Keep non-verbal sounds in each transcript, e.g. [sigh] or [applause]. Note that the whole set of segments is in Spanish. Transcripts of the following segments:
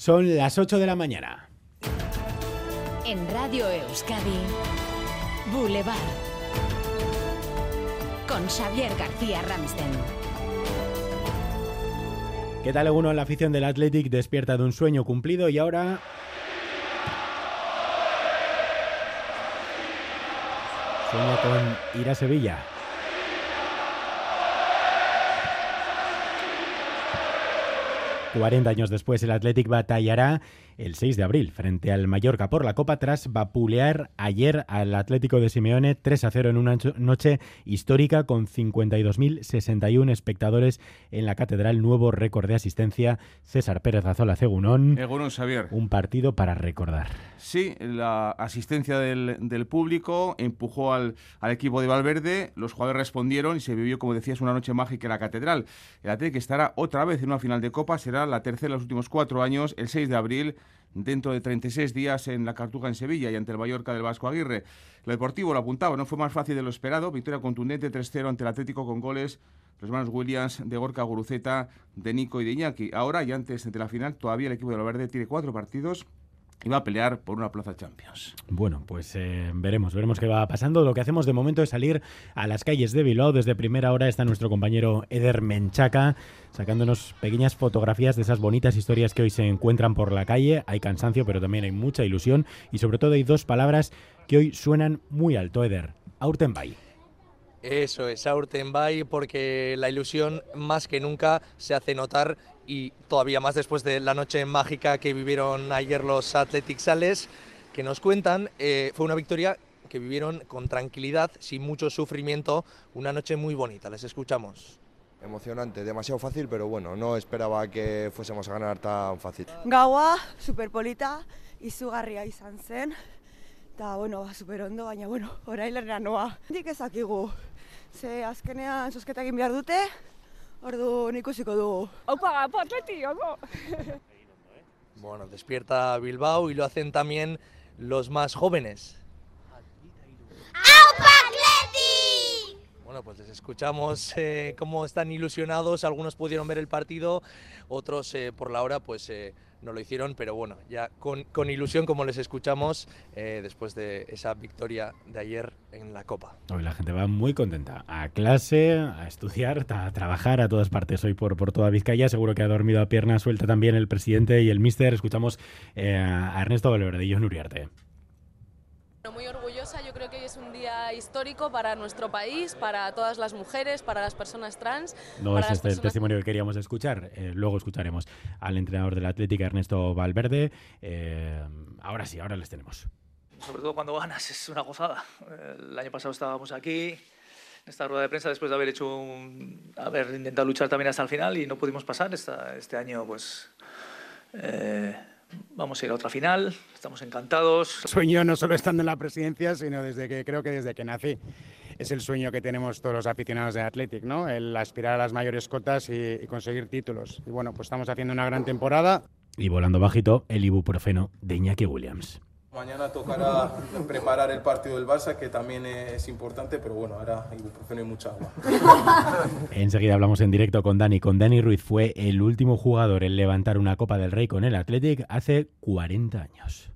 Son las 8 de la mañana. En Radio Euskadi, Boulevard. Con Xavier García Ramsten. ¿Qué tal uno en la afición del Athletic despierta de un sueño cumplido y ahora sueña con ir a Sevilla? 40 años después, el Athletic batallará el 6 de abril frente al Mallorca por la Copa tras vapulear ayer al Atlético de Simeone 3 a 0 en una noche histórica con 52.061 espectadores en la Catedral. Nuevo récord de asistencia. César Pérez Azola Cegunón. Xavier. Un partido para recordar. Sí, la asistencia del, público empujó al, al, equipo de Valverde, los jugadores respondieron y se vivió, como decías, una noche mágica en la Catedral. El Atlético estará otra vez en una final de Copa, será la tercera en los últimos cuatro años, el 6 de abril dentro de 36 días en la Cartuja en Sevilla y ante el Mallorca del Vasco Aguirre. Lo deportivo lo apuntaba, no fue más fácil de lo esperado. Victoria contundente 3-0 ante el Atlético con goles los hermanos Williams, de Gorka Guruceta, de Nico y de Iñaki. Ahora y antes de la final, todavía el equipo de Verde tiene cuatro partidos va a pelear por una plaza Champions. Bueno, pues eh, veremos, veremos qué va pasando. Lo que hacemos de momento es salir a las calles de Bilbao. Desde primera hora está nuestro compañero Eder Menchaca sacándonos pequeñas fotografías de esas bonitas historias que hoy se encuentran por la calle. Hay cansancio, pero también hay mucha ilusión y sobre todo hay dos palabras que hoy suenan muy alto, Eder. Aurtenbay. Eso es, Aurtenbay, porque la ilusión más que nunca se hace notar y todavía más después de la noche mágica que vivieron ayer los Athletic Sales, que nos cuentan, eh, fue una victoria que vivieron con tranquilidad, sin mucho sufrimiento, una noche muy bonita. Les escuchamos. Emocionante, demasiado fácil, pero bueno, no esperaba que fuésemos a ganar tan fácil. Gaua, superpolita, izugarria izan zen, eta bueno, super ondo, baina bueno, orain lerna noa. Dik ezakigu, ze azkenean sosketak behar dute, ordu ikusiko dugu. Aupa, atleti, Bueno, despierta Bilbao y lo hacen también los más jóvenes. Bueno, pues les escuchamos eh, cómo están ilusionados, algunos pudieron ver el partido, otros eh, por la hora pues eh, no lo hicieron, pero bueno, ya con, con ilusión como les escuchamos después de esa victoria de ayer en la Copa. Hoy la gente va muy contenta, a clase, a estudiar, a trabajar a todas partes hoy por, por toda Vizcaya, seguro que ha dormido a pierna suelta también el presidente y el míster, escuchamos a Ernesto Valverde y John Uriarte. Muy orgullosa, yo creo que hoy es un día histórico para nuestro país, para todas las mujeres, para las personas trans. No es este el testimonio que queríamos escuchar, eh, luego escucharemos al entrenador de la Atlética, Ernesto Valverde. Eh, ahora sí, ahora les tenemos. Sobre todo cuando ganas, es una gozada. El año pasado estábamos aquí, en esta rueda de prensa, después de haber hecho un, haber intentado luchar también hasta el final y no pudimos pasar. este año, pues. Eh, Vamos a ir a otra final, estamos encantados. Sueño no solo estando en la presidencia, sino desde que creo que desde que nací. Es el sueño que tenemos todos los aficionados de Athletic, ¿no? El aspirar a las mayores cotas y, conseguir títulos. Y bueno, pues estamos haciendo una gran temporada. Y volando bajito, el ibuprofeno de Iñaki Williams. Mañana tocará preparar el partido del Barça, que también es importante, pero bueno, ahora ibuprofeno y mucha agua. [laughs] Enseguida hablamos en directo con Dani. Con Dani Ruiz fue el último jugador en levantar una Copa del Rey con el Athletic hace 40 años.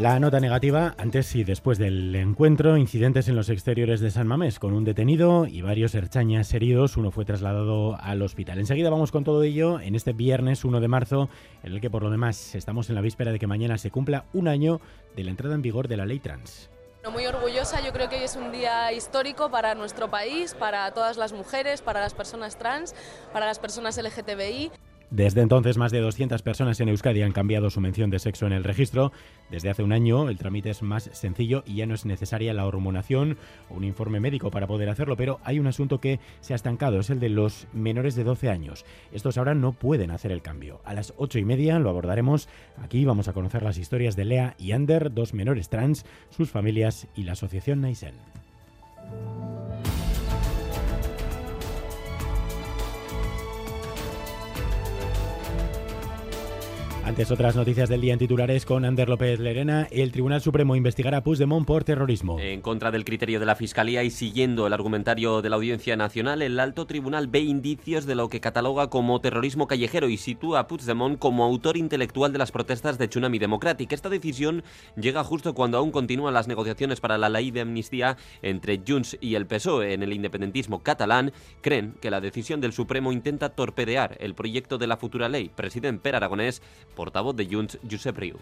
La nota negativa, antes y después del encuentro, incidentes en los exteriores de San Mamés, con un detenido y varios herchañas heridos. Uno fue trasladado al hospital. Enseguida vamos con todo ello en este viernes 1 de marzo, en el que por lo demás estamos en la víspera de que mañana se cumpla un año de la entrada en vigor de la ley trans. Muy orgullosa, yo creo que hoy es un día histórico para nuestro país, para todas las mujeres, para las personas trans, para las personas LGTBI. Desde entonces, más de 200 personas en Euskadi han cambiado su mención de sexo en el registro. Desde hace un año, el trámite es más sencillo y ya no es necesaria la hormonación o un informe médico para poder hacerlo, pero hay un asunto que se ha estancado, es el de los menores de 12 años. Estos ahora no pueden hacer el cambio. A las 8 y media lo abordaremos. Aquí vamos a conocer las historias de Lea y Ander, dos menores trans, sus familias y la asociación Naisen. Antes otras noticias del día en titulares con Ander López Lerena. El Tribunal Supremo investigará a Puigdemont por terrorismo. En contra del criterio de la Fiscalía y siguiendo el argumentario de la Audiencia Nacional, el alto tribunal ve indicios de lo que cataloga como terrorismo callejero y sitúa a Puigdemont como autor intelectual de las protestas de Tsunami Democratic. Esta decisión llega justo cuando aún continúan las negociaciones para la ley de amnistía entre Junts y el PSOE en el independentismo catalán. Creen que la decisión del Supremo intenta torpedear el proyecto de la futura ley. Presidente Per Aragonés portavoz de Junts, Josep Riu.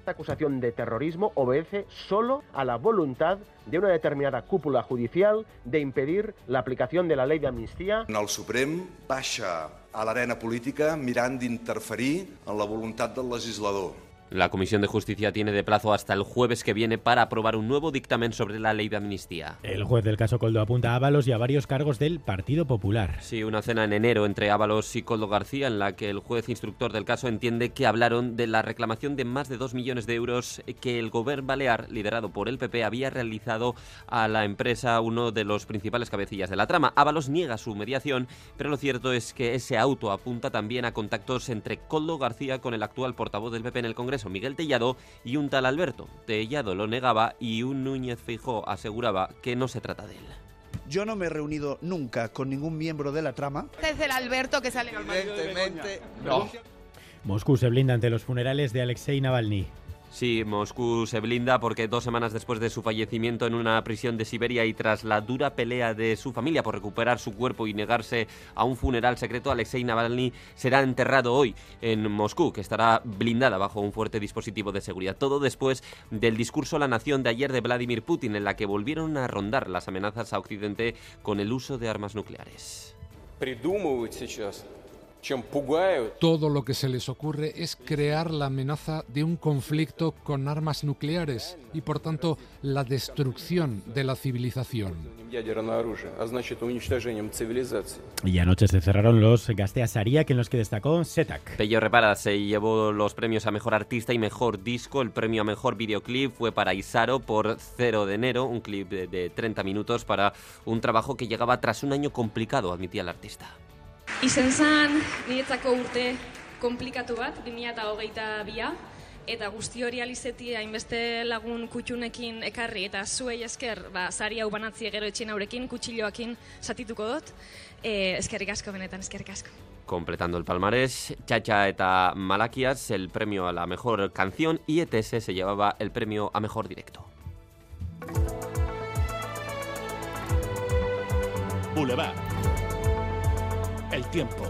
Esta acusación de terrorismo obedece solo a la voluntad de una determinada cúpula judicial de impedir la aplicación de la ley de amnistía. El Suprem baixa a l'arena política mirant d'interferir en la voluntat del legislador. La Comisión de Justicia tiene de plazo hasta el jueves que viene para aprobar un nuevo dictamen sobre la ley de amnistía. El juez del caso Coldo apunta a Ábalos y a varios cargos del Partido Popular. Sí, una cena en enero entre Ábalos y Coldo García en la que el juez instructor del caso entiende que hablaron de la reclamación de más de 2 millones de euros que el gobierno balear, liderado por el PP, había realizado a la empresa, uno de los principales cabecillas de la trama. Ábalos niega su mediación, pero lo cierto es que ese auto apunta también a contactos entre Coldo García con el actual portavoz del PP en el Congreso, Miguel Tellado, y un tal Alberto. Tellado lo negaba y un Núñez Feijó aseguraba que no se trata de él. Yo no me he reunido nunca con ningún miembro de la trama. Este es el Alberto que sale Evidentemente, no. Moscú se blinda ante los funerales de Alexei Navalny. Sí, Moscú se blinda porque dos semanas después de su fallecimiento en una prisión de Siberia y tras la dura pelea de su familia por recuperar su cuerpo y negarse a un funeral secreto, Alexei Navalny será enterrado hoy en Moscú, que estará blindada bajo un fuerte dispositivo de seguridad. Todo después del discurso a la nación de ayer de Vladimir Putin, en la que volvieron a rondar las amenazas a Occidente con el uso de armas nucleares. Todo lo que se les ocurre es crear la amenaza de un conflicto con armas nucleares y por tanto la destrucción de la civilización. Y anoche se cerraron los Gastea Sariak en los que destacó Setak. Pello Repara se llevó los premios a Mejor Artista y Mejor Disco. El premio a Mejor Videoclip fue para Isaro por 0 de enero, un clip de, de 30 minutos para un trabajo que llegaba tras un año complicado, admitía el artista. Izen zen, niretzako urte komplikatu bat, 2008 bia, eta guzti hori alizeti hainbeste lagun kutxunekin ekarri, eta zuei esker, ba, sari hau banatzi gero etxin aurekin, kutxiloakin satituko dut, e, eskerrik asko benetan, eskerrik asko. Completando el palmarés, Chacha eta Malakias el premio a la mejor canción y ETS se llevaba el premio a mejor directo. Boulevard. El tiempo.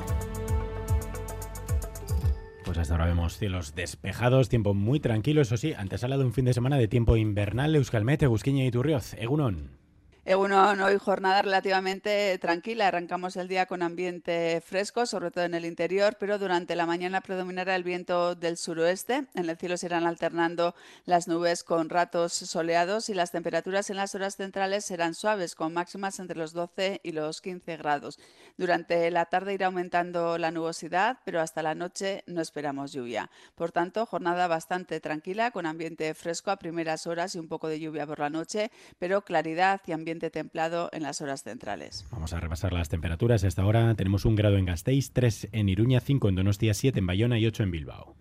Pues hasta ahora vemos cielos despejados, tiempo muy tranquilo, eso sí, antesala de un fin de semana de tiempo invernal, Euskalmet, Egusquiña y Turrioz. Egunon. Egunon, hoy jornada relativamente tranquila. Arrancamos el día con ambiente fresco, sobre todo en el interior, pero durante la mañana predominará el viento del suroeste. En el cielo se irán alternando las nubes con ratos soleados y las temperaturas en las horas centrales serán suaves, con máximas entre los 12 y los 15 grados. Durante la tarde irá aumentando la nubosidad, pero hasta la noche no esperamos lluvia. Por tanto, jornada bastante tranquila, con ambiente fresco a primeras horas y un poco de lluvia por la noche, pero claridad y ambiente templado en las horas centrales. Vamos a repasar las temperaturas. Hasta ahora tenemos un grado en Gasteiz, 3 en Iruña, 5 en Donostia, 7 en Bayona y 8 en Bilbao.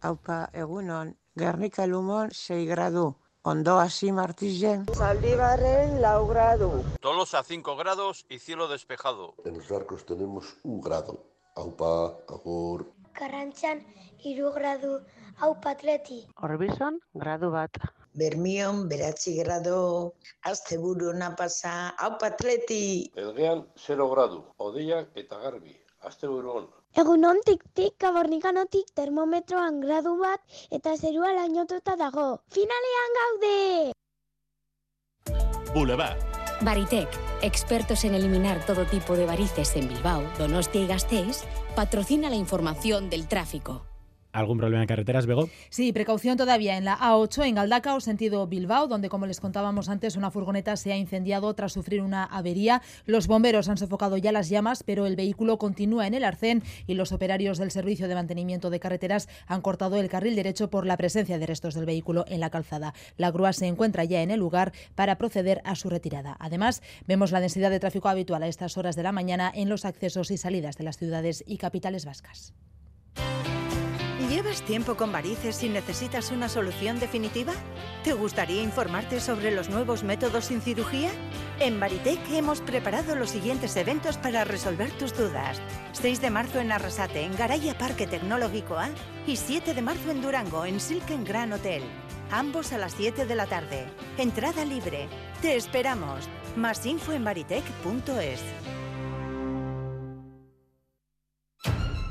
Aupa, egunon, Gernika Lumon, 6 gradu. Ondo hasi martizen. Zaldibarren, lau gradu. Tolosa 5 grados y cielo despejado. En los arcos tenemos un grado. Aupa, agur. Karrantzan, iru gradu. Aupa, atleti. Orbizon, gradu bat. Bermion, beratzi grado, azte buru pasa, hau patleti. Elgean, 0 gradu, odeiak eta garbi, azte on. Egunon tik-tik, kabornikanotik termometroan gradu bat eta zerua lainotuta dago. Finalean gaude! Boulevard. Baritec, expertos en eliminar todo tipo de varices en Bilbao, Donostia y Gasteiz, patrocina la información del tráfico. ¿Algún problema en carreteras, Bego? Sí, precaución todavía en la A8 en Galdacao, sentido Bilbao, donde, como les contábamos antes, una furgoneta se ha incendiado tras sufrir una avería. Los bomberos han sofocado ya las llamas, pero el vehículo continúa en el arcén y los operarios del Servicio de Mantenimiento de Carreteras han cortado el carril derecho por la presencia de restos del vehículo en la calzada. La grúa se encuentra ya en el lugar para proceder a su retirada. Además, vemos la densidad de tráfico habitual a estas horas de la mañana en los accesos y salidas de las ciudades y capitales vascas. ¿Llevas tiempo con varices y necesitas una solución definitiva? ¿Te gustaría informarte sobre los nuevos métodos sin cirugía? En Baritec hemos preparado los siguientes eventos para resolver tus dudas. 6 de marzo en Arrasate, en Garaya Parque Tecnológico A, y 7 de marzo en Durango, en Silken Gran Hotel. Ambos a las 7 de la tarde. Entrada libre. Te esperamos. Más info en.